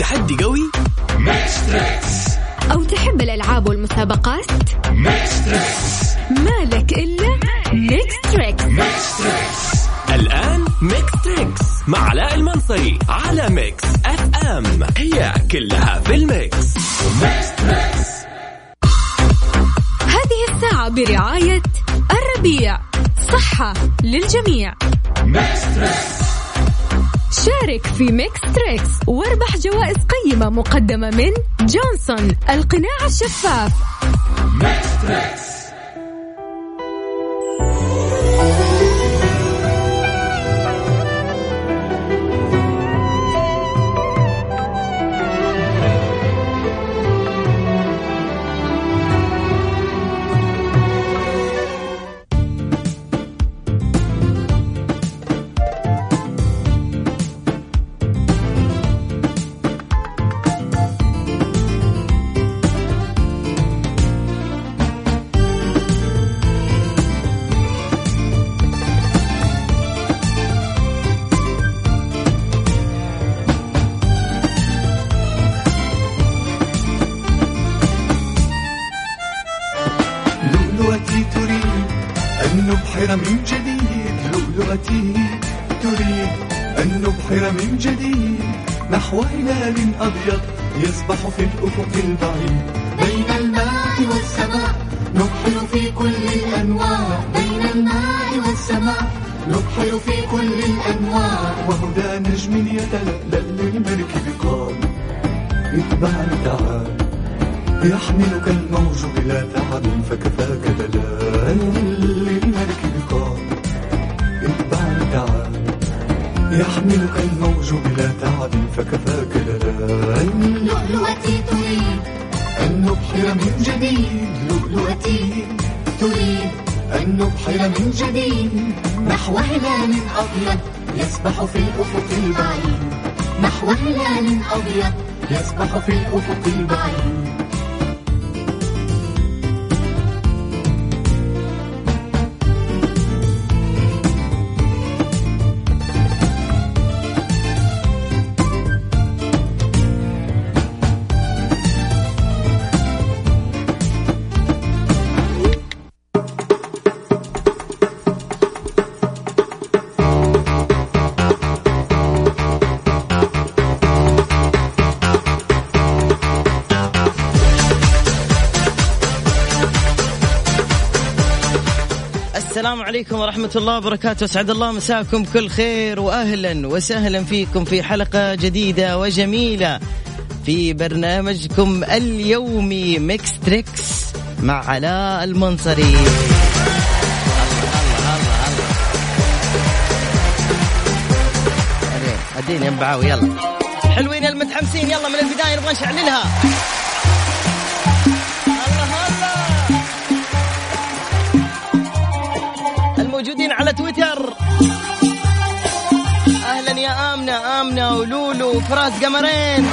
تحدي قوي؟ أو تحب الألعاب والمسابقات؟ مالك إلا Mix Trix الآن Mix Trix مع علاء المنصري على Mix FM هي كلها في ال Mix هذه الساعة برعاية الربيع. صحة للجميع. شارك في Mix Trix واربح جوائز قيمة مقدمة من جونسون القناع الشفاف. لؤلؤتي نبحر من جديد لؤلؤتي. تريد أن نبحر من جديد نحو هلال أبيض يسبح في الأفق البعيد. بين الماء والسماء نبحر في كل الأنواع. بين الماء والسماء نبحر في كل الأنواع. وهدى نجم يتلألأ للمركب قال اتبعني تعال. يحملك الموج بلا تعب فكفاك دلال. يحملك الموج بلا تعب فكفاك دلال لؤلؤتي تريد. أن نبحر من جديد لؤلؤتي تريد. أن نبحر من جديد نحو هلال أبيض يسبح في الأفق البعيد. نحو هلال أبيض يسبح في الأفق البعيد. السلام عليكم ورحمة الله وبركاته. أسعد الله مساكم كل خير وأهلا وسهلا فيكم في حلقة جديدة وجميلة في برنامجكم اليومي Mix Trix مع علاء المنصري. أديني يا مبعاوي يلا. حلوين المتحمسين يلا من البداية نبغى نشعللها. الموجودين على تويتر. أهلا يا آمنة آمنة ولولو وفراس قمرين.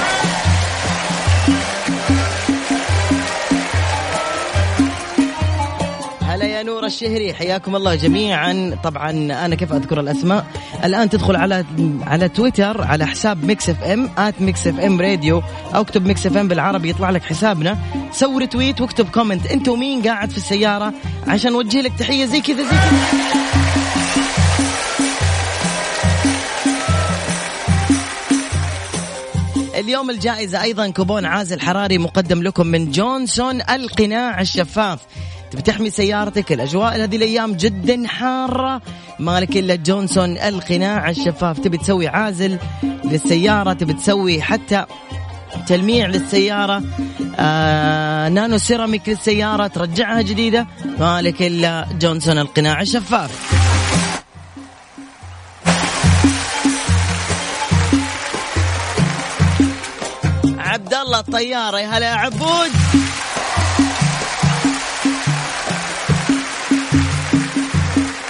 يا نور الشهري حياكم الله جميعا. طبعا أنا كيف أذكر الأسماء؟ الآن تدخل على على تويتر على حساب Mix FM at Mix FM Radio أو اكتب Mix FM بالعربي يطلع لك حسابنا. سوي retweet واكتب comment أنت ومين قاعد في السيارة؟ عشان نوجه لك تحية زي كذا زي كذا. اليوم الجائزة أيضا كوبون عازل حراري مقدم لكم من جونسون القناع الشفاف. تبي تحمي سيارتك؟ الأجواء هذه الأيام جدا حارة. مالك إلا جونسون القناع الشفاف. تبي تسوي عازل للسيارة تبي تسوي حتى تلميع للسيارة. آه نانو سيراميك للسيارة ترجعها جديدة. مالك إلا جونسون القناع الشفاف. عبد الله الطيارة يا هلا يا عبود.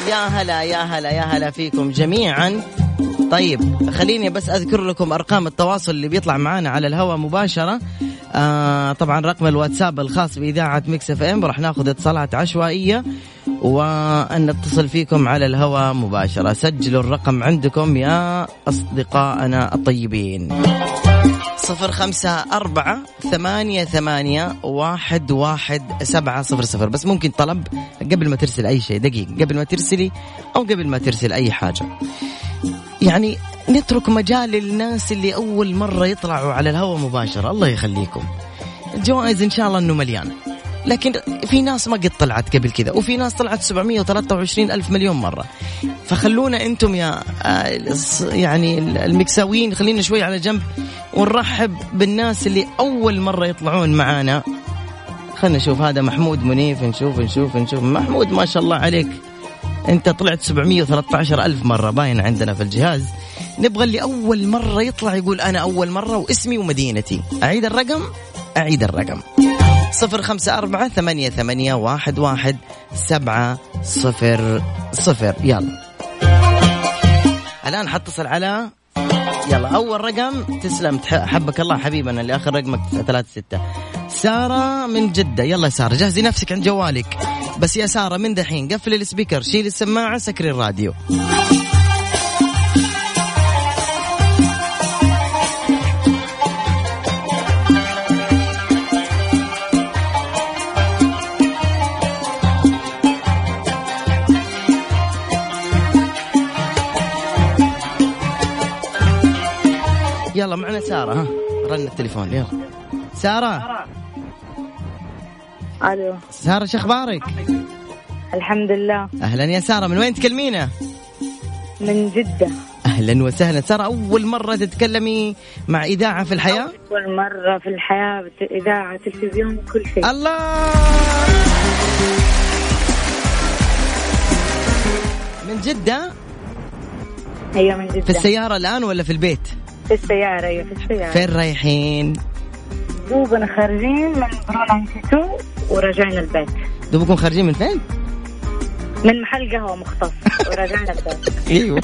يا هلا يا هلا يا هلا فيكم جميعا. طيب خليني بس أذكر لكم أرقام التواصل اللي بيطلع معنا على الهواء مباشرة. آه طبعا رقم الواتساب الخاص بإذاعة Mix FM. راح ناخذ اتصالات عشوائية وأن نتصل فيكم على الهواء مباشرة. سجلوا الرقم عندكم يا أصدقائنا الطيبين. صفر خمسة أربعة ثمانية ثمانية واحد واحد سبعة صفر صفر. بس ممكن طلب قبل ما ترسل أي شيء دقيقة قبل ما ترسلي أو قبل ما ترسل أي حاجة. يعني نترك مجال للناس اللي أول مرة يطلعوا على الهواء مباشرة. الله يخليكم. الجوائز إن شاء الله أنه مليان لكن في ناس ما قد طلعت قبل كذا وفي ناس طلعت 723 ألف مليون مرة. فخلونا أنتم يا آه، يعني المكساويين خلينا شوي على جنب ونرحب بالناس اللي أول مرة يطلعون معانا. خلنا نشوف هذا محمود منيف نشوف نشوف نشوف. محمود ما شاء الله عليك. انت طلعت 713 ألف مرة باين عندنا في الجهاز. نبغى اللي أول مرة يطلع يقول أنا أول مرة واسمي ومدينتي. أعيد الرقم؟ أعيد الرقم. صفر خمسة أربعة ثمانية ثمانية واحد واحد سبعة صفر صفر. يلا. الآن حتصل على يلا أول رقم. تسلم حبك الله حبيبنا اللي آخر رقمك ثلاثة ستة. سارة من جدة. يلا سارة جهزي نفسك عند جوالك. بس يا سارة من دحين قفل ال speaker شيل السماعة سكري الراديو. يلا معنا سارة ها رن التليفون يلا سارة ألو سارة شو أخبارك؟ الحمد لله أهلا يا سارة من وين تكلمينا؟ من جدة أهلا وسهلا سارة أول مرة تتكلمي مع إذاعة في الحياة؟ أول مرة في الحياة إذاعة تلفزيون كل شيء الله من جدة؟ هي من جدة في السيارة الآن ولا في البيت؟ في السيارة أيوة في السيارة. فين رايحين؟ دوبنا خارجين من برونا انستيتو ورجعنا البيت. دوبكم خارجين من فين؟ من محل قهوة مختص ورجعنا البيت. أيوه.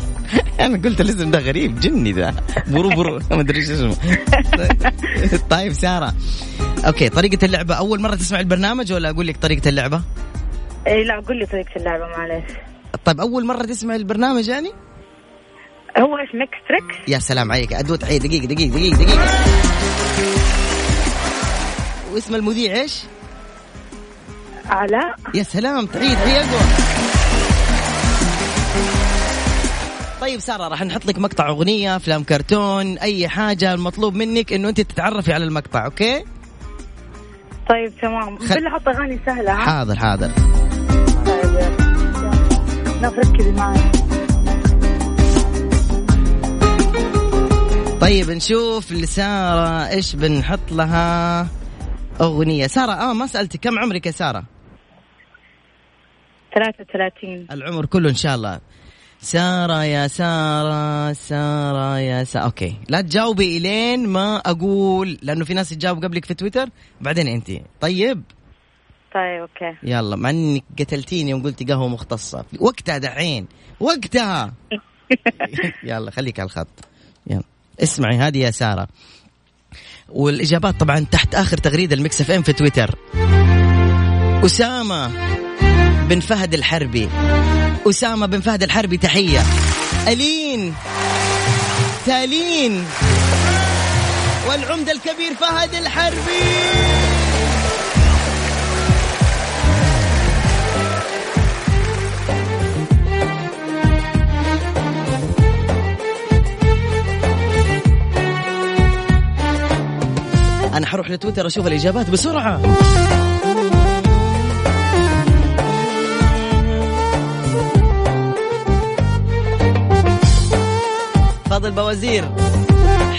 أنا قلت الاسم ده غريب جني ذا برو برو. ما أدري إيش اسمه. طيب سارة. أوكي طريقة اللعبة أول مرة تسمع البرنامج ولا أقول لك طريقة اللعبة؟ اي لا قول لي طريقة اللعبة معلش طيب أول مرة تسمع البرنامج يعني؟ هو إيش ميكس تريك يا سلام عليك. ادوة عيد. دقيقة دقيقة دقيقة دقيقة. واسم المذيع إيش؟ علاء. يا سلام تعيد عيد طيب سارة راح نحط لك مقطع أغنية أفلام كرتون أي حاجة المطلوب منك إنه أنت تتعرفي على المقطع أوكي؟ طيب تمام. خل... بالله حط أغاني سهلة ها؟ حاضر حاضر. طيب نركزي معي طيب نشوف لسارة إيش بنحط لها أغنية. سارة آه ما سألتك كم عمرك يا سارة؟ 33 العمر كله إن شاء الله. سارة يا سارة سارة يا سارة okay. لا تجاوبي إلين ما أقول لأنه في ناس تجاوب قبلك في تويتر بعدين أنت. طيب؟ طيب أوكي. يلا مع إنك قتلتيني يوم قلتي قهوة مختصة. وقتها دحين. وقتها. يلا خليك على الخط. اسمعي هذه يا سارة. والإجابات طبعا تحت آخر تغريدة المكس إف إم في تويتر. أسامة بن فهد الحربي. أسامة بن فهد الحربي تحية. ألين. تالين. والعمدة الكبير فهد الحربي. حروح لتويتر أشوف الإجابات بسرعة فاضل بوزير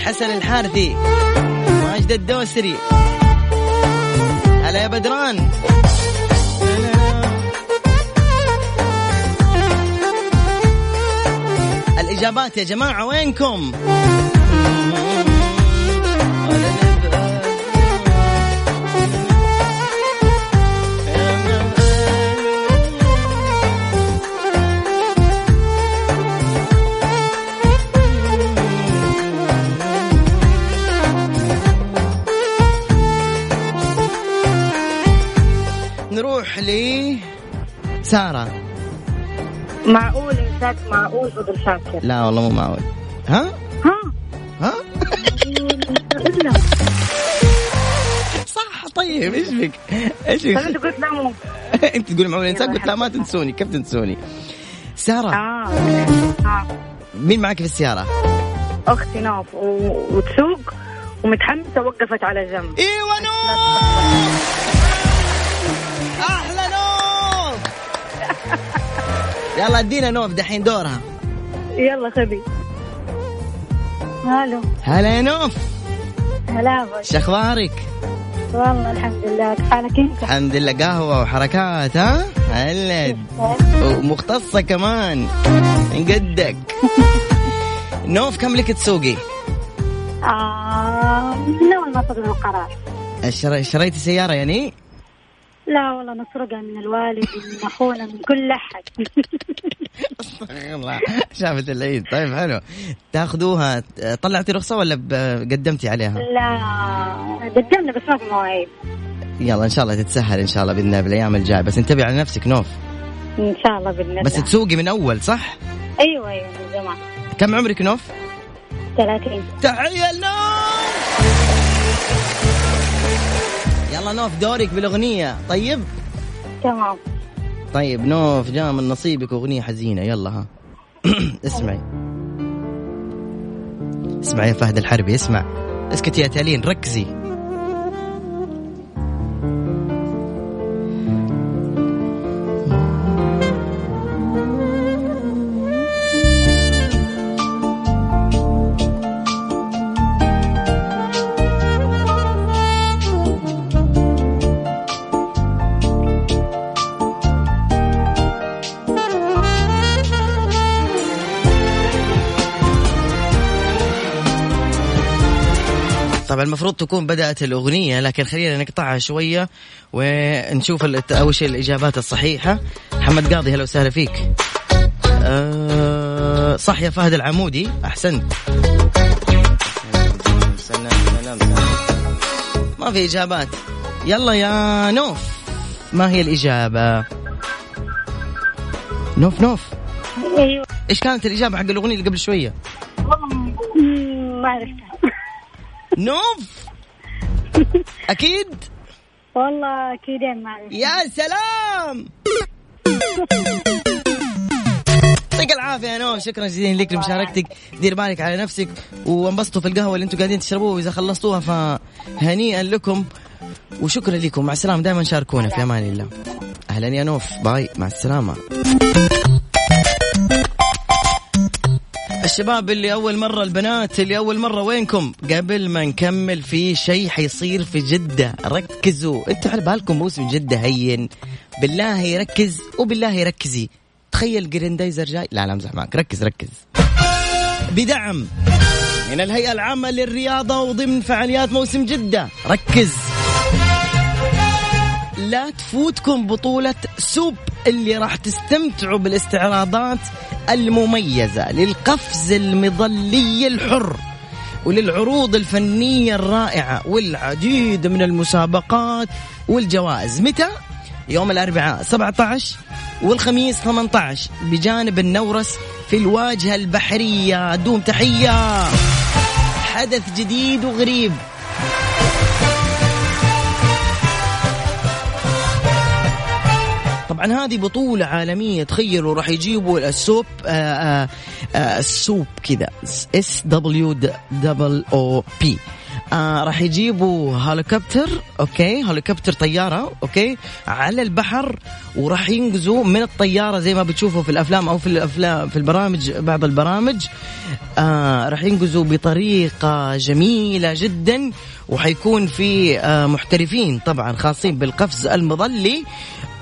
حسن الحارثي ماجد الدوسري هلا يا بدران الإجابات يا جماعة وينكم؟ سارة معقول إنسان معقول فضل شاكر لا والله مو معقول ها؟ ها؟ ها؟ صح طيب إيش فيك؟ إيش طيب فيك؟ أنت قلت لا مو أنت تقول معقول إنسان قلت لا ما تنسوني كيف تنسوني؟ سارة آه آه مين معك في السيارة؟ أختي نوف. وتسوق ومتحمسة وقفت على جنب إيوه نوف يلا ادينا نوف دحين دورها يلا خذي ألو هلا يا نوف هلا شو أخبارك؟ والله الحمد لله كيف حالك أنت؟ الحمد لله قهوة وحركات ها؟ هلد ومختصة كمان من قدك نوف كم لك تسوقي؟ آه من أول ما صدر القرار اشتريتي سيارة يعني؟ لا والله نسرقها من الوالد ومن أخونا من كل أحد. الله شافت العيد. طيب حلو. تاخذوها طلعتي رخصة ولا قدمتي عليها؟ لا قدمنا بس ما في مواعيد. يلا إن شاء الله تتسهل إن شاء الله بإذن الله بالأيام الجاية. بس انتبهي على نفسك نوف. إن شاء الله بإذن الله. بس تسوقي من أول صح؟ أيوه أيوه من زمان. كم عمرك نوف؟ 30 تحية لنوف! يلا نوف دورك بالأغنية. طيب؟ تمام. طيب نوف جاء من نصيبك أغنية حزينة. يلا ها. اسمعي. اسمعي يا فهد الحربي اسمع. اسكت يا تالين ركزي. تكون بدأت الأغنية لكن خلينا نقطعها شوية ونشوف أول شيء الإجابات الصحيحة. محمد قاضي هلا وسهلا فيك. أه صح يا فهد العمودي أحسنت. ما في إجابات. يلا يا نوف ما هي الإجابة؟ نوف نوف. أيوه. إيش كانت الإجابة حق الأغنية اللي قبل شوية؟ مم، ما عرفتها نوف! أكيد؟ والله أكيد يا سلام! يعطيك العافية يا نوف. شكرا جزيلا لك لمشاركتك. دير بالك على نفسك. وانبسطوا في القهوة اللي أنتم قاعدين تشربوها. وإذا خلصتوها فهنيئا لكم. وشكرا لكم. مع السلامة. دائما شاركونا في أمان الله. أهلا يا نوف. باي. مع السلامة. الشباب اللي أول مرة البنات اللي أول مرة وينكم؟ قبل ما نكمل في شيء حيصير في جدة. ركزوا. أنتوا على بالكم موسم جدة هين. بالله يركز وبالله ركزي. تخيل جريندايزر جاي. لا لا امزح معك. ركز ركز. بدعم من الهيئة العامة للرياضة وضمن فعاليات موسم جدة. ركز. لا تفوتكم بطولة Swoop. اللي راح تستمتعوا بالاستعراضات المميزة للقفز المظلي الحر وللعروض الفنية الرائعة والعديد من المسابقات والجوائز. متى؟ يوم الأربعاء 17 والخميس 18 بجانب النورس في الواجهة البحرية. دوم تحية. حدث جديد وغريب. طبعا هذه بطولة عالمية. تخيلوا راح يجيبوا ال Swoop آه آه آه ال Swoop كذا S W double O P راح يجيبوا هليكوبتر okay؟ هليكوبتر طيارة okay؟ على البحر وراح ينقزوا من الطيارة زي ما بتشوفوا في الأفلام أو في الأفلام في البرامج بعض البرامج. آه راح ينقزوا بطريقة جميلة جدا. وحيكون في آه محترفين طبعا خاصين بالقفز المظلي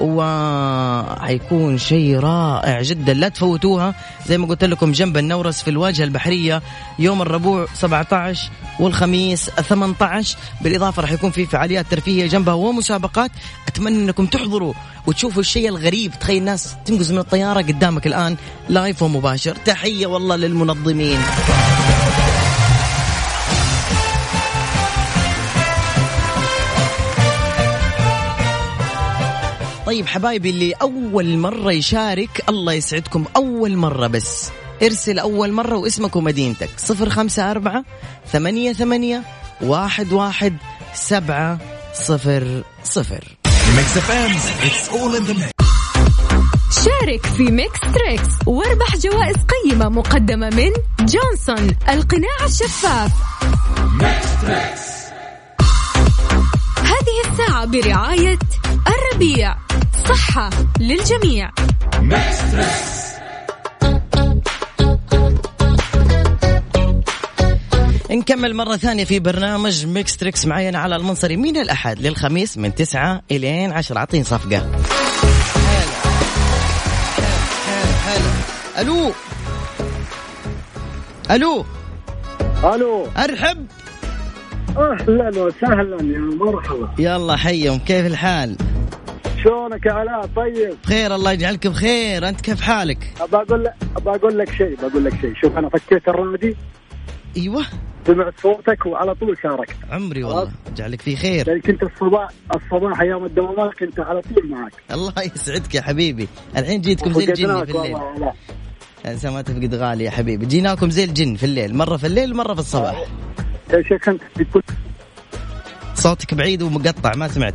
وحيكون شيء رائع جدا. لا تفوتوها. زي ما قلت لكم جنب النورس في الواجهة البحرية يوم الربوع 17 والخميس 18 بالإضافة راح يكون في فعاليات ترفيهية جنبها ومسابقات. أتمنى أنكم تحضروا وتشوفوا الشيء الغريب. تخيل ناس تنقز من الطيارة قدامك الآن لايف ومباشر. تحية والله للمنظمين. طيب حبايبي اللي أول مرة يشارك الله يسعدكم. أول مرة بس. ارسل أول مرة واسمك ومدينتك. صفر خمسة أربعة ثمانية ثمانية واحد واحد سبعة صفر صفر. Mix FM it's all in the mix شارك في Mix Trix واربح جوائز قيمة مقدمة من جونسون القناع الشفاف. هذه الساعة برعاية الربيع. صحة للجميع. نكمل مرة ثانية في برنامج Mix Trix معي علاء المنصري. من الأحد للخميس من تسعة إلين عشرة. أعطيني صفقة. هلا هلا هلا ألو. ألو. ألو. أرحب. أهلا وسهلا يا مرحبا. يلا حيهم. كيف الحال؟ شلونك يا علاء؟ طيب. بخير الله يجعلك بخير. أنت كيف حالك؟ بقول لك بقول لك شيء بقول لك شيء. شوف أنا فكيت الرادي أيوة. سمعت صوتك وعلى طول شاركت. عمري والله. يجعلك في خير. يعني كنت الصباح الصباح أيام الدوامات كنت على طول معك. الله يسعدك يا حبيبي. الحين جيتكم زي الجن في الليل. والله. انسى ما تفقد غالي يا حبيبي. جيناكم زي الجن في الليل. مرة في الليل ومرة في الصباح. يا شيخ أنت صوتك بعيد ومقطع ما سمعت.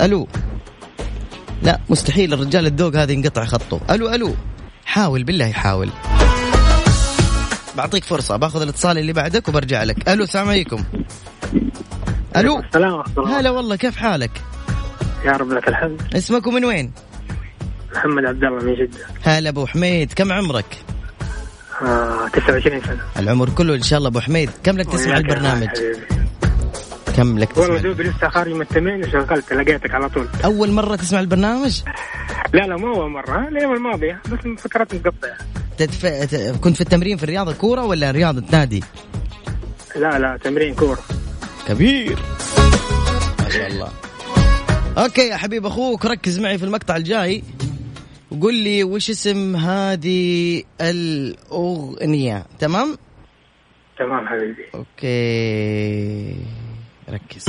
ألو. لا مستحيل الرجال الذوق هذا ينقطع خطه. ألو ألو. حاول بالله حاول. بعطيك فرصة باخذ الاتصال اللي بعدك وبرجع لك. ألو السلام عليكم. ألو. السلام ورحمة الله. هلا والله كيف حالك؟ يا رب لك الحمد. اسمك ومن وين؟ محمد عبد الله من جدة. هلا أبو حميد كم عمرك؟ آه 29 سنة. العمر كله إن شاء الله أبو حميد. كم لك تسمع البرنامج؟ حبيبي. كم لك والله تسمع دوبي لسه خارج من التمرين وشغلت لقيتك على طول. أول مرة تسمع البرنامج؟ لا لا مو أول مرة الأيام الماضية بس فكرت مقطع تدف... كنت في التمرين في الرياضة كورة ولا رياضة نادي؟ لا لا تمرين كورة. كبير. ما شاء الله. okay يا حبيب أخوك ركز معي في المقطع الجاي. وقول لي وش اسم هذه الأغنية؟ تمام؟ تمام حبيبي. okay. ركز.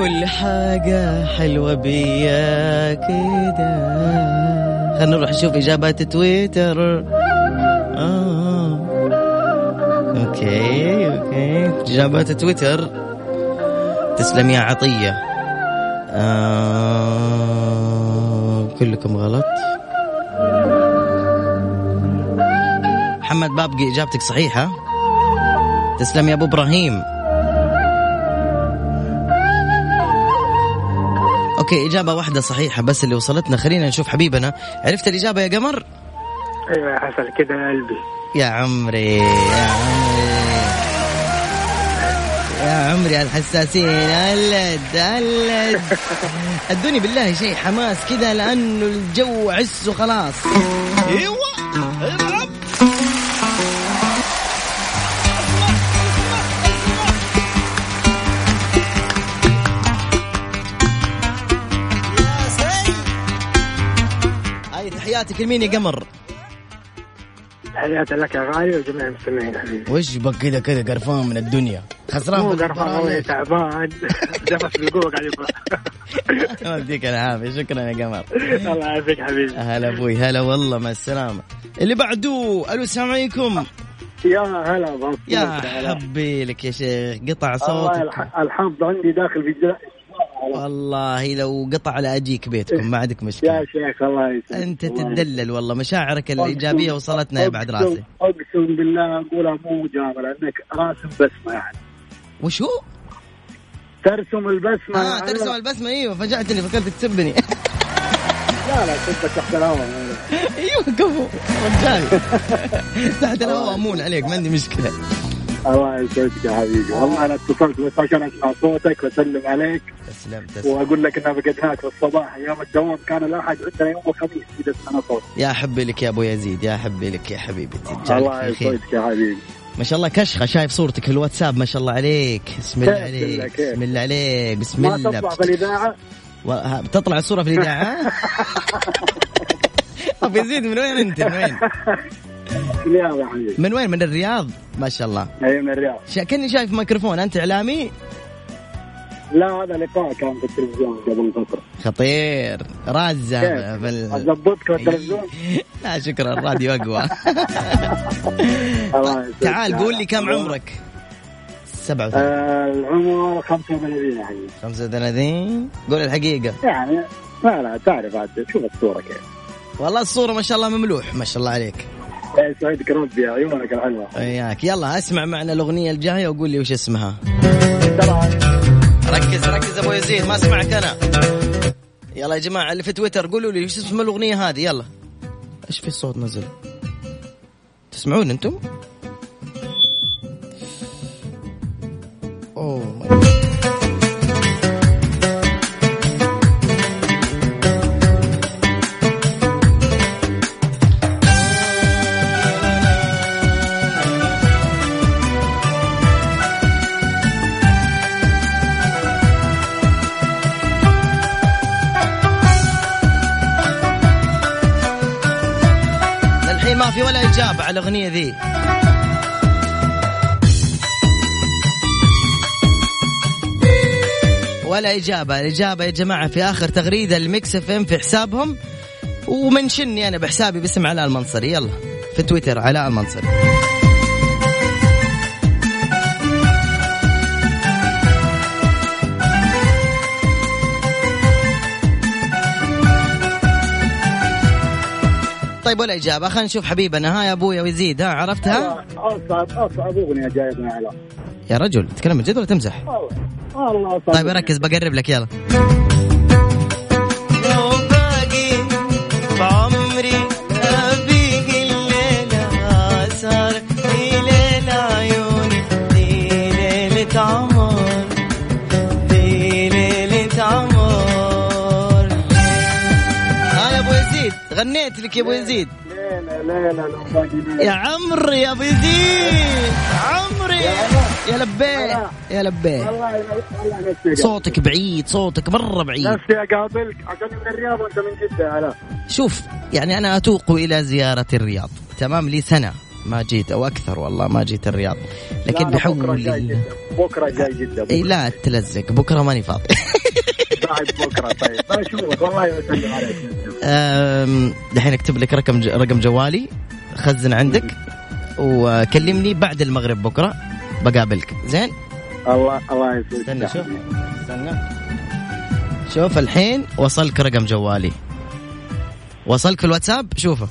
كل حاجة حلوة بيا كده. خلينا نروح نشوف إجابات تويتر. آه. okay okay. إجابات تويتر. تسلم يا عطية. آه. كلكم غلط. محمد بابقي إجابتك صحيحة. تسلم يا أبو إبراهيم. أوكي إجابة واحدة صحيحة بس اللي وصلتنا. خلينا نشوف حبيبنا. عرفت الإجابة يا قمر؟ أيوه يا حسن كده يا قلبي. يا عمري يا عمري. يا عمري الحساسين هلد هلد أدوني بالله شيء حماس كذا لأنه الجو عس وخلاص. لمين يا قمر؟ تحياتي لك يا غالي وجميع المستمعين. حبيبي وش بك كذا كذا قرفان من الدنيا. خسران مو قرفان والله؟ تعبان. جفت بالقوة قاعد يبغى الله يديك العافية. شكرا يا قمر. الله يعافيك حبيبي. هلا أبوي. هلا والله مع السلامة. اللي بعده ألو السلام عليكم. يا هلا يا حبي لك يا شيخ. قطع صوتك. الح- الحظ عندي داخل في والله لو قطع لا أجيك بيتكم ما عندك يا مشكله شيخ الله يسلمك. أنت الله تدلل والله مشاعرك. الايجابيه وصلتنا يا بعد راسي. أقسم بالله اقولها مو مجامله لانك راسم بسمة يعني. وشو؟ ترسم البسمة آه يعني. ترسم البسمة أيوه فجأتني فكرتك تسبني. لا لا كنت تحت الهواء. أيوه كفو رجال تحت الهواء امون عليك ما عندي مشكلة. الله يسعدك يا حبيبي. والله أنا اتصلت بس عشان اسمع صوتك وأسلم عليك. تسلم تسلم. وأقول لك إنها فقدناك في الصباح أيام الدوام. كان الأحد عندنا يوم الخميس اذا سمعنا صوت يا حبي لك يا أبو يزيد يا حبي لك يا حبيبي. الله يسعدك يا حبيبي. ما شاء الله كشخة شايف صورتك في الواتساب ما شاء الله عليك. بسم الله عليك؟ بسم الله عليك بسم ما الله. تطلع في الإذاعة؟ و- بتطلع الصورة في الإذاعة؟ أبو يزيد من وين أنت؟ من وين؟ الرياض يا حبيبي. من وين؟ من الرياض؟ ما شاء الله. أي من الرياض. شا... كني شايف ميكروفون. أنت إعلامي؟ لا هذا لقاء كان في التلفزيون قبل فترة. خطير. رازة؟ بال... اضبطك في التلفزيون؟ لا شكرا. الراديو أقوى. تعال قول لي كم عمرك؟ 37 آه العمر 35 يا حبيبي. 35 قول الحقيقة. يعني لا لا تعرف عاد شوف الصورة كيف. والله الصورة ما شاء الله مملوح. ما شاء الله عليك. يسعدك ربي يا عيونك الحلوه وياك. يلا اسمع معنا الأغنية الجاية وقول لي وش اسمها. ركز ركز أبو يزيد ما اسمعك أنا. يلا يا جماعة اللي في تويتر قولوا لي وش اسم الأغنية هذه. يلا. إيش في الصوت نزل؟ تسمعون أنتم؟ أوه ماي ما في ولا إجابة على الأغنية ذي. ولا إجابة. الإجابة يا جماعة في آخر تغريدة ال Mix FM في حسابهم. ومنشني أنا بحسابي باسم علاء المنصري. يلا في تويتر علاء المنصري. طيب ولا إجابة خلينا نشوف حبيبنا. ها يا أبويا ويزيد. ها عرفتها اصعب اصعب اغنيه جايبنا على يا رجل تتكلم من جد ولا تمزح؟ والله طيب ركز بقرب لك يلا. غنيت لك يا أبو يزيد. يا عمري يا أبو يزيد عمري يا لبيه يا لبيه صوتك بعيد صوتك مرة بعيد. نفسي أقابلك. عشان من الرياض وأنت من جدة علاء شوف يعني أنا أتوق إلى زيارة الرياض. تمام؟ لي سنة ما جيت أو أكثر والله ما جيت الرياض. لكن لا، بكرة جاي جدة. بكرة جاي جدة لا تلزق. بكرة ماني فاضي. بكرة طيب. بشوفك والله بسلم عليك. أم، دحين اكتب لك رقم رقم جوالي خزن عندك وكلمني بعد المغرب بكرة بقابلك. زين؟ الله الله يسعدك. استنى شوف. استنى. شوف الحين وصلك رقم جوالي. وصلك في الواتساب؟ شوفه.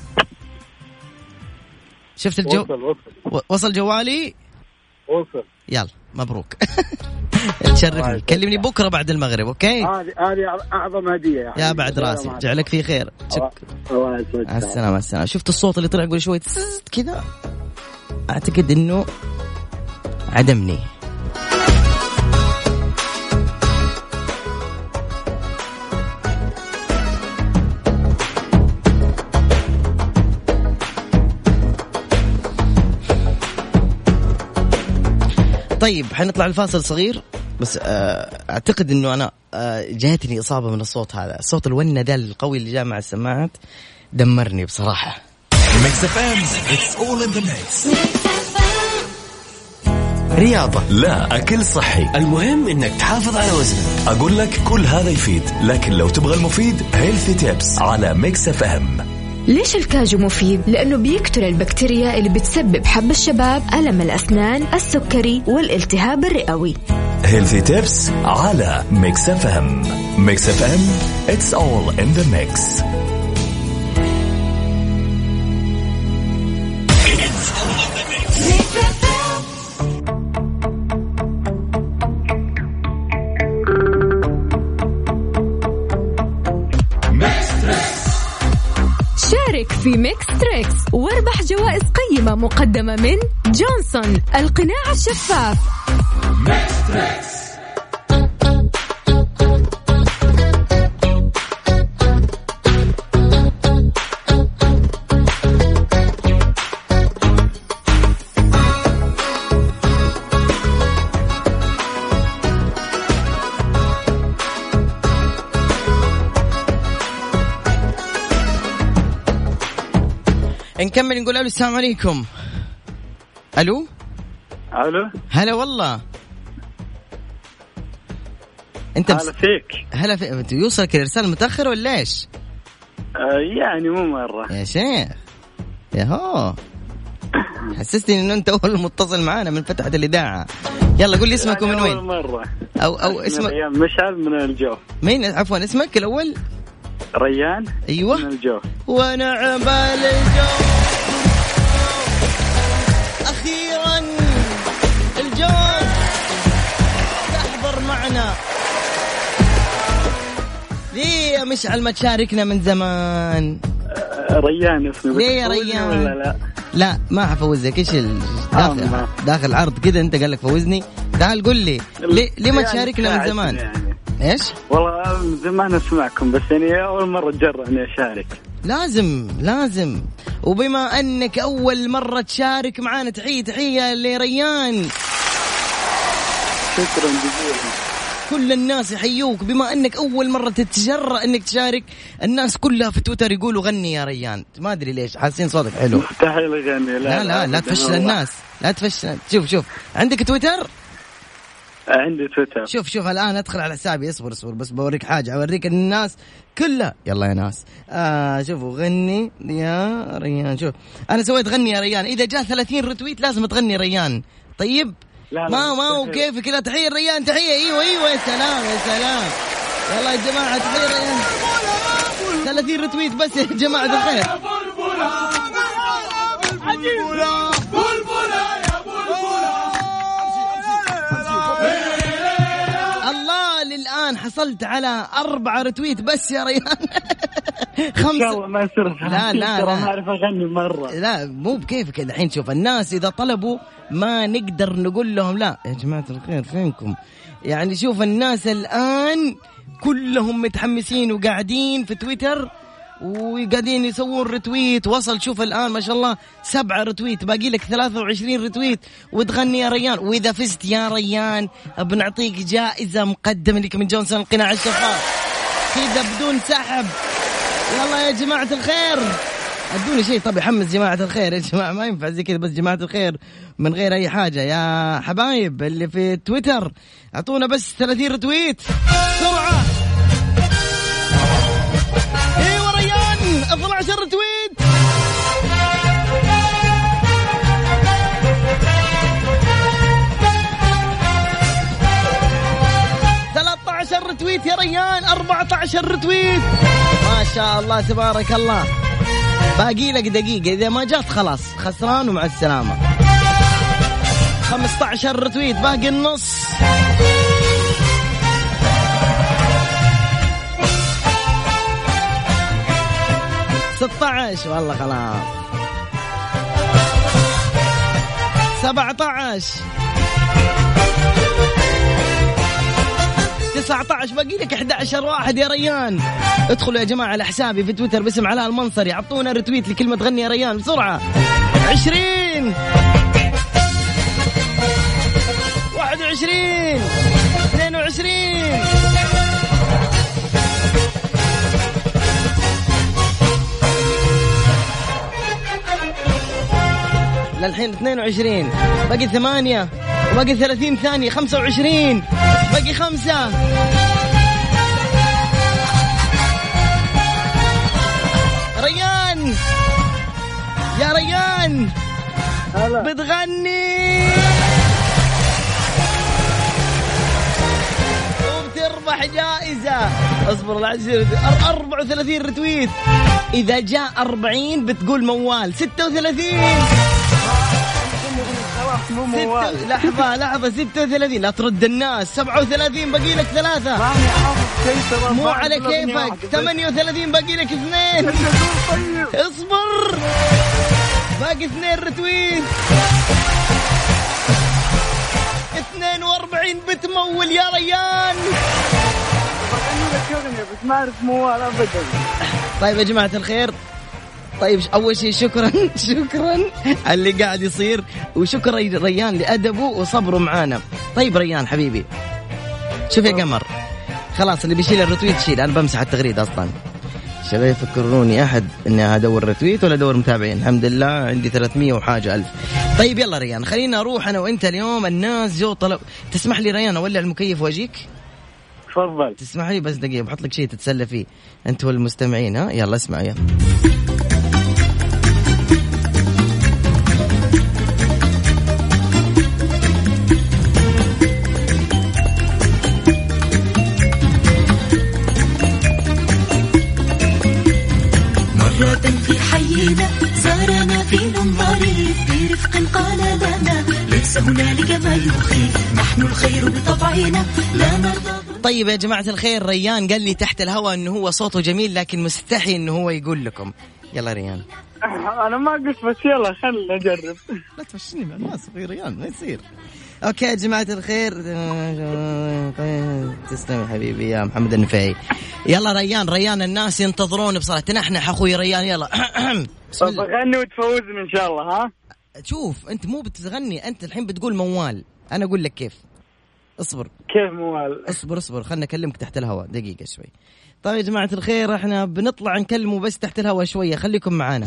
شفت الجو وصل وصل. وصل جوالي؟ وصل. يلا. مبروك. تشرفني. كلمني بكرة بعد المغرب أوكي؟ هذه هذه أعظم هدية يا, يا. بعد راسي. جعلك في خير. شك- الله يسعدك مع السلامة شفت الصوت اللي طلع يقول شوي كذا؟ أعتقد إنه عدمني. طيب حنطلع الفاصل صغير بس آه، أعتقد إنه أنا آه، جاتني إصابة من الصوت هذا. صوت الونه ده القوي اللي جاء مع السماعات دمرني بصراحة. ميكس اف ام اتس اول ان ذا ميكس رياضة. لا أكل صحي. المهم إنك تحافظ على وزنك. أقول لك كل هذا يفيد لكن لو تبغى المفيد Healthy Tips على Mix FM ليش الكاجو مفيد؟ لأنه بيقتل البكتيريا اللي بتسبب حب الشباب، ألم الأسنان، السكري والالتهاب الرئوي. هيلثي تيبس على ميكس اف ام ميكس اف ام اتس اول ان ذا ميكس ميكس تريكس واربح جوائز قيمة مقدمة من جونسون القناع الشفاف. نكمل نقول ألو السلام عليكم. ألو؟ ألو؟ هلا والله. أنت هلا فيك. هلا في... أنت يوصلك الارسال متاخر ولا إيش؟ آه يعني مو مرة. يا شيخ. يا هو حسستني إنه أنت أول متصل معانا من فتحة الإذاعة. يلا قول لي اسمك يعني ومن أول وين؟ مرة. أو أو اسمك مشعل من الجو. مين؟ عفوا اسمك الأول؟ ريان من أيوه الجو. ونعم الجو. أخيرا الجو. تحضر معنا. ليه يا مشعل ما تشاركنا من زمان؟ آه، ريان اسمي ليه يا ريان؟ ولا لا؟ لا ما حفوزك. إيش داخل. داخل عرض كذا أنت قال لك فوزني. تعال قول لي ليه, ليه ما تشاركنا من زمان؟ يعني. إيش؟ والله من زمان أسمعكم بس يعني أول مرة اتجرأ إني أشارك. لازم لازم. وبما أنك أول مرة تشارك معانا تحية تحية لريان. شكرا جزيلا. كل الناس يحيوك. بما أنك أول مرة تتجرأ إنك تشارك الناس كلها في تويتر يقولوا غني يا ريان. ما أدري ليش حاسين صوتك حلو. مستحيل أغني لا لا لا أبداً تفشل والله. الناس لا تفشل شوف شوف. عندك تويتر؟ عندي تويتر شوف شوف الآن أدخل على حسابي اصبر اصبر بس بوريك حاجة أوريك الناس كلها. يلا يا ناس. آه شوفوا غني يا ريان. شوف أنا سويت غني يا ريان. إذا جاء 30 retweet لازم تغني ريان. طيب؟ لا، لا، ما ما هو مستحيل. كيفك لا تحية ريان تحية. أيوه أيوه يا سلام يا سلام. يلا يا جماعة تحية ريان. 30 retweet بس يا جماعة الخير. حصلت على أربع رتويت بس يا ريان إن شاء الله ما يصير لا، لا، لا. ما أعرف أغني مرة. لا مو بكيفك الحين. شوف الناس إذا طلبوا ما نقدر نقول لهم لا. يا جماعة الخير فينكم؟ يعني شوف الناس الآن كلهم متحمسين وقاعدين في تويتر وقاعدين يسوون رتويت وصل شوف الآن ما شاء الله سبعة رتويت باقي لك 23 رتويت وتغني يا ريان. وإذا فزت يا ريان بنعطيك جائزة مقدمة لك من جونسون القناع الشفاف. كذا بدون سحب. يلا يا جماعة الخير. أدوني شيء. طب يحمس جماعة الخير يا جماعة. ما ينفع زي كذا بس جماعة الخير من غير أي حاجة. يا حبايب اللي في تويتر أعطونا بس 30 retweet بسرعة. عشر tweet رتويت يا ريان 14 رتويت ما شاء الله تبارك الله. باقي لك دقيقة إذا ما جات خلاص. خسران ومع السلامة. 15 رتويت باقي النص. ستة عشر. والله خلاص. سبعة عشر. 19 باقي لك 11 واحد يا ريان. ادخلوا يا جماعة على حسابي في تويتر باسم علاء المنصري اعطونا رتويت لكلمة غني يا ريان. بسرعة. 20 21 22 للحين 22 باقي ثمانية وباقي 30 ثانية 25 باقي خمسة. ريان! يا ريان! هلا. بتغني! وبتربح جائزة. اصبر العشر 34 رتويت إذا جاء 40 بتقول موال. 36 خلاص مو موال. لحظة لحظة 36 لا ترد الناس. 37 باقي لك ثلاثة. ماني حافظ مو على كيفك. واحدة بس. 38 باقي لك اثنين. طيب. اصبر. باقي اثنين رتويت 42 بتمول يا ريان. اغنيه بس ما أعرف موال ابدا. طيب يا جماعة الخير طيب أول شيء شكرا شكرا. على اللي قاعد يصير وشكرا ريان لأدبه وصبره معانا. طيب ريان حبيبي شوف يا قمر. خلاص اللي بيشيل الرتويت شيل. أنا بمسح التغريدة أصلا. شباب يفكروني أحد إني أدور رتويت ولا أدور متابعين؟ الحمد لله عندي 300 وحاجة ألف. طيب يلا ريان خلينا أروح أنا وأنت اليوم. الناس جو طلب. تسمح لي ريان أولع المكيف وأجيك؟ تفضل. تسمح لي بس دقيقة بحط لك شيء تتسلى فيه. أنت والمستمعين ها؟ يلا اسمع يلا. هنالك ما يخيف نحن الخير بطبعنا. لا نرضى طيب يا جماعة الخير ريان قال لي تحت الهواء إنه هو صوته جميل لكن مستحي إنه هو يقول لكم. يلا ريان. أنا ما قلت بس يلا خلنا نجرب. لا تفشني مع الناس في ريان ما يصير. okay يا جماعة الخير. تسلم يا حبيبي يا محمد النفيعي يلا ريان ريان الناس ينتظرون بصراحة تنحنح أخوي ريان يلا. بسم طب الله بغني وتفوزني إن شاء الله ها؟ شوف أنت مو بتغني أنت الحين بتقول موال. أنا أقول لك كيف. اصبر. كيف موال؟ اصبر اصبر. خلنا أكلمك تحت الهواء. دقيقة شوي. طيب يا جماعة الخير إحنا بنطلع نكلمه بس تحت الهواء شوية. خليكم معانا.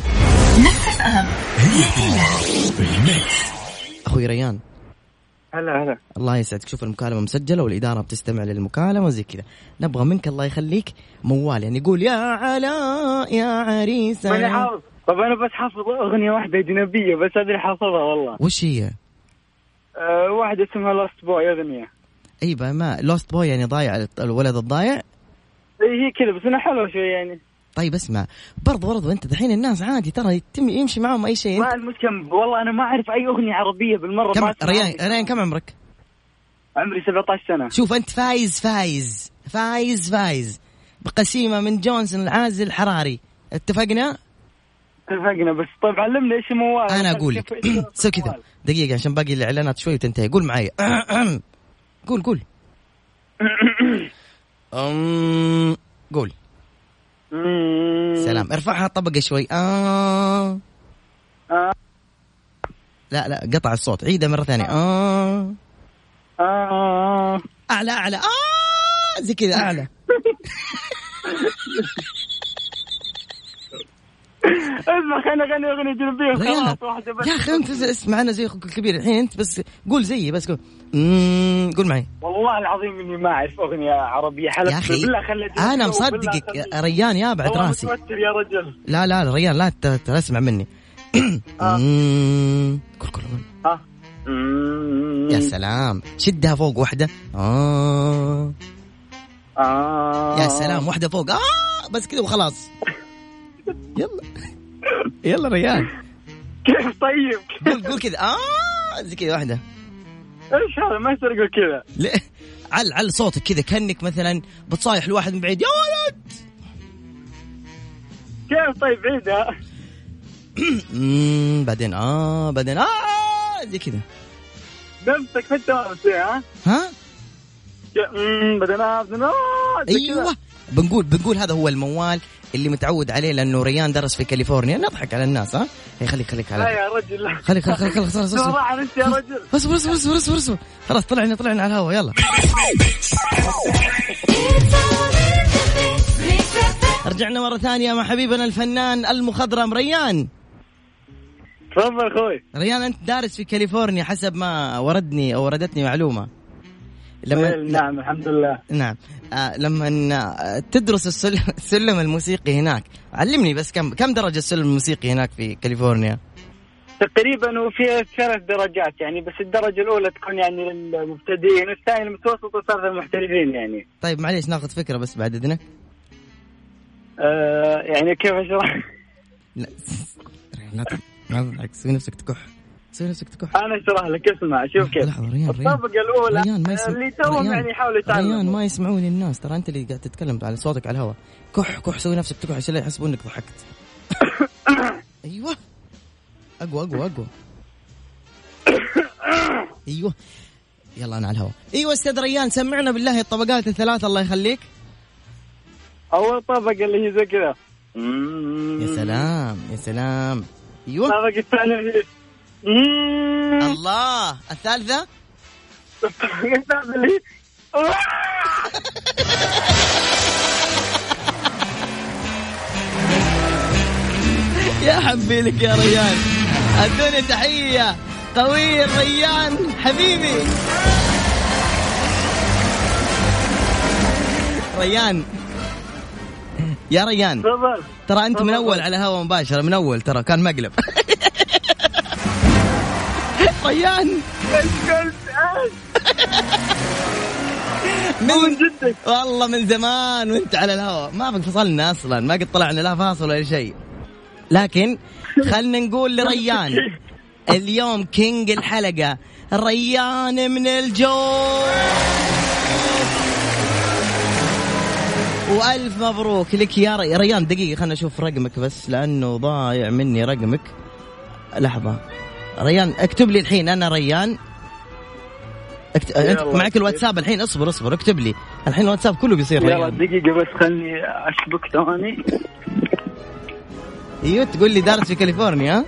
أخوي ريان. هلا هلا. الله يسعدك. شوف المكالمة مسجلة والإدارة بتستمع للمكالمة وزي كذا. نبغى منك الله يخليك موال. يعني يقول يا علاء يا عريس. ماني حافظ. طب أنا بس حافظ أغنية واحدة أجنبية بس اللي حافظها والله. وش هي؟ أه واحدة اسمها Lost Boy أغنية. اي بقى ما Lost Boy يعني ضايع الولد الضايع؟ إيه هي كذا بس انها حلوة شوي يعني. طيب اسمع. برضو برضو أنت دحين الناس عادي ترى يتم يمشي معهم أي شيء. ما المشكلة والله أنا ما أعرف أي أغنية عربية بالمرة كم ريان. ريان كم عمرك؟ عمري 17 سنة. شوف أنت فايز فايز فايز فايز. بقسيمة من جونسون العازل الحراري اتفقنا؟ اتفقنا بس طيب علمني إيش موال أنا أقول لك. سوي كذا. دقيقة عشان باقي الإعلانات شوي وتنتهي. قول معي قول قول. أم قول. سلام. ارفعها طبقة شوي. آه. آه. لا لا قطع الصوت. عيدها مرة ثانية. آه. آه. أعلى أعلى. آه. زي كذا أعلى. اسمع خلينا نغني أغنية جنوبية خلاص واحدة بس. يا أخي أنت اسمع أنا زي أخوك الكبير الحين أنت بس قول زيي بس قول. قول معي. والله العظيم إني ما أعرف أغنية عربية حلف يا أخي بالله خلي وبالله مصدقك ريان يا بعد راسي. يا رجل. لا لا ريان لا ت- ت- اسمع مني. مم، قول قول قول. ها مم. يا سلام. شدها فوق واحدة. آه. آه. يا سلام واحدة فوق. آه بس كذا وخلاص. يلا. يلا ريان. كيف طيب؟ قول قول كذا. آه زي كذا واحدة. إيش هذا؟ ما يصير أقول كذا. ليه عل عل صوتك كذا كأنك مثلا بتصايح لواحد من بعيد. يا ولد! كيف طيب؟ عيدها بعدين. آه بعدين. آه زي كذا. نفسك في التمام ها؟ ها؟ بعدين. آه، بعدين كذا. أيوه. بنقول بنقول هذا هو الموال. اللي متعود عليه لأنه ريان درس في كاليفورنيا. نضحك على الناس ها؟ هي خليك خليك لا على يا رجل. لا خليك خليك خليك خلاص خلاص أنت يا رجل. اصبر اصبر اصبر اصبر اصبر خلاص طلعنا طلعنا على الهواء يلا. رجعنا مرة ثانية مع حبيبنا الفنان المخضرم ريان. تفضل أخوي. ريان أنت دارس في كاليفورنيا حسب ما وردني أو وردتني معلومة. لما نعم الحمد لله نعم آه لما آه تدرس السل... السلم الموسيقي هناك علمني بس كم كم درجة السلم الموسيقي هناك في كاليفورنيا تقريبا وفي ثلاث درجات يعني بس الدرجه الاولى تكون يعني للمبتدئين والثانيه المتوسط وثالث المحترفين يعني طيب معليش ناخذ فكرة بس بعد إذنك آه يعني كيف اشرح؟ لا لا لا تضحك سوي نفسك تكح سوي نفسك تكح أنا أشرح لك اسمع شوف كيف. لحظة ريان ريان. الطبقه الأولى ريان ما يسمع اللي توهم ريان- يعني يحاولوا ريان يتعلموا ما يسمعوني الناس. ترى أنت اللي قاعد تتكلم على صوتك على الهواء. كح كح سوي نفسك تكح عشان لا يحسبون إنك ضحكت. أيوه. أقوى أقوى أقوى. أيوه. يلا أنا على الهواء. أيوه أستاذ ريان سمعنا بالله الطبقات الثلاث الله يخليك. أول طبقه اللي هي زي كذا. يا سلام يا سلام. أيوه. الطبقه الثانية. الله. اللي يا حبي لك يا ريان. أدوني تحية. قوي الريان. حبيبي. ريان. يا ريان. ترى أنت من أول على هوا مباشرة. من أول ترى. كان مقلب. ريان قلت من جدك. والله من زمان وانت على الهواء. ما فصلنا أصلا. ما قد طلعنا لا فاصل ولا شيء. لكن خلنا نقول لريان. اليوم king الحلقة. ريان من الجو وألف مبروك لك يا ري... ريان. دقيقة خلنا نشوف رقمك بس لأنه ضايع مني رقمك. لحظة. ريان اكتب لي الحين أنا ريان. اكت... أنت. معك الواتساب الحين؟ اصبر اصبر اكتب لي. الحين الواتساب كله بيصير يلا دقيقة بس خلني اشبك ثاني أيوه تقول لي دارس في كاليفورنيا؟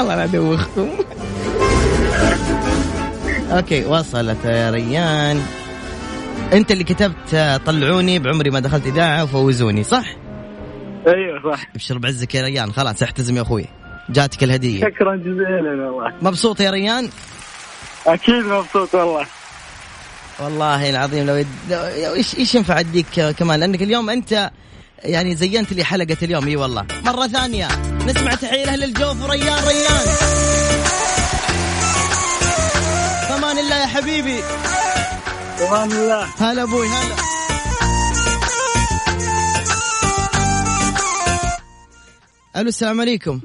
الله لا ادوخكم okay وصلت يا ريان. انت اللي كتبت طلعوني بعمري ما دخلت إذاعة وفوزوني صح؟ أيوه صح. ابشر بعزك يا ريان. خلاص احتزم يا أخوي. جاتك الهدية. شكرا جزيلا والله مبسوط يا ريان؟ أكيد مبسوط والله. والله العظيم لو يد... إيش إيش ينفع أديك كمان؟ لأنك اليوم أنت يعني زينت لي حلقة اليوم. إي والله. مرة ثانية. نسمع تحية لأهل الجوف. وريان ريان. فمان الله يا حبيبي. أمان الله. هلا أبوي هلا. ألو السلام عليكم.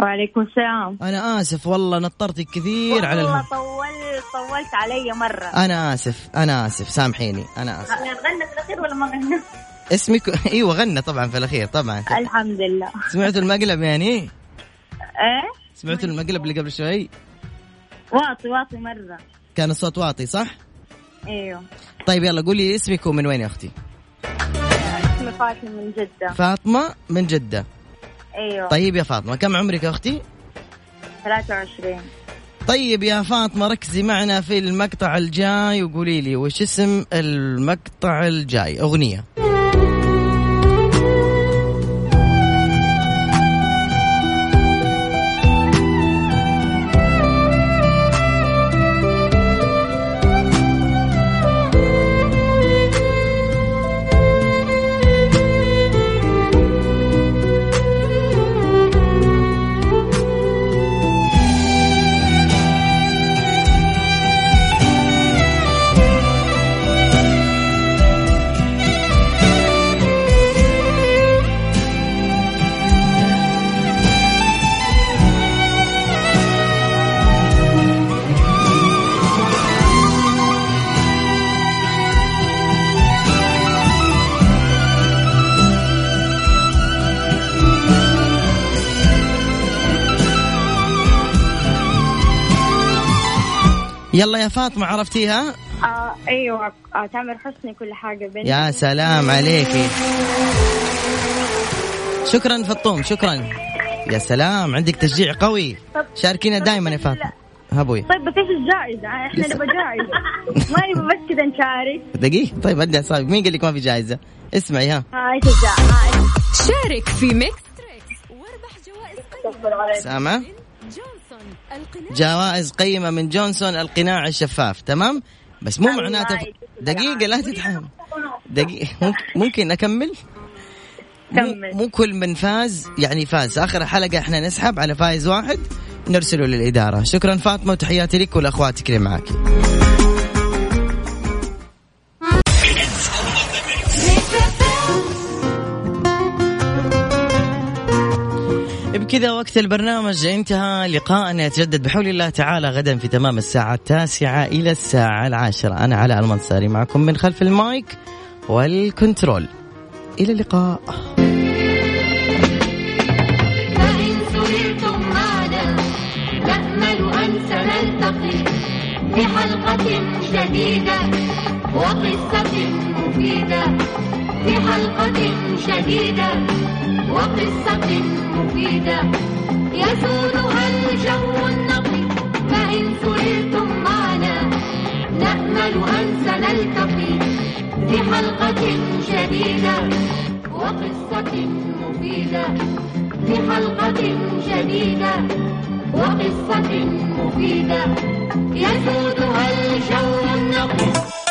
وعليكم السلام. أنا آسف والله نطرتك كثير على والله طولت طولت علي مرة. أنا آسف أنا آسف سامحيني أنا آسف. غنى في الأخير ولا ما غنى؟ اسمك؟ إيوه غنى طبعا في الأخير طبعا. الحمد لله. سمعتوا المقلب يعني؟ إيه؟ سمعتوا المقلب اللي قبل شوي؟ واطي واطي مرة. كان الصوت واطي صح؟ إيوه. طيب يلا قولي اسمك ومن وين يا أختي؟ اسمي فاطمة من جدة. فاطمة من جدة. أيوه. طيب يا فاطمة كم عمرك يا أختي؟ 23 طيب يا فاطمة ركزي معنا في المقطع الجاي وقولي لي وش اسم المقطع الجاي. أغنية. يلا يا فاطمة عرفتيها؟ آه أيوه آه تامر حسني كل حاجة بين يا سلام عليكي. شكرا فطوم شكرا. يا سلام عندك تشجيع قوي. شاركينا دائما يا فاطمة. هبوي طيب بس إيش الجائزة؟ إحنا يس- نبغى جائزة. ما نبغى بس كذا نشارك. دقيقة. طيب هدي اعصابك مين قال لك ما في جائزة؟ اسمعي ها. ها إيش الجائزة؟ ها إيش- شارك في Mix. Trix واربح جوائز قيمة سامع جوائز قيمة من جونسون القناع الشفاف تمام؟ بس مو معناته دقيقة لا تتحمل دقيقة ممكن- أكمل؟ مو. مو كل من فاز يعني فاز. آخر الحلقة إحنا نسحب على فايز واحد نرسله للإدارة. شكرا فاطمة وتحياتي لك ولأخواتك اللي معك. وبكذا وقت البرنامج انتهى لقاءنا يتجدد بحول الله تعالى غدا في تمام الساعة التاسعة إلى الساعة العاشرة. أنا علاء المنصاري معكم من خلف المايك والكنترول. إلى اللقاء. فإن سررتم معنا نأمل أن سنلتقي في حلقة جديدة وقصة مفيدة. في حلقة جديدة وقصة مفيدة. يسودها الجو النقي؟ فإن سررتم معنا نأمل أن سنلتقي. في حلقة جديدة وقصة مفيدة. في حلقة جديدة وقصة مفيدة. يسودها الجو النقي؟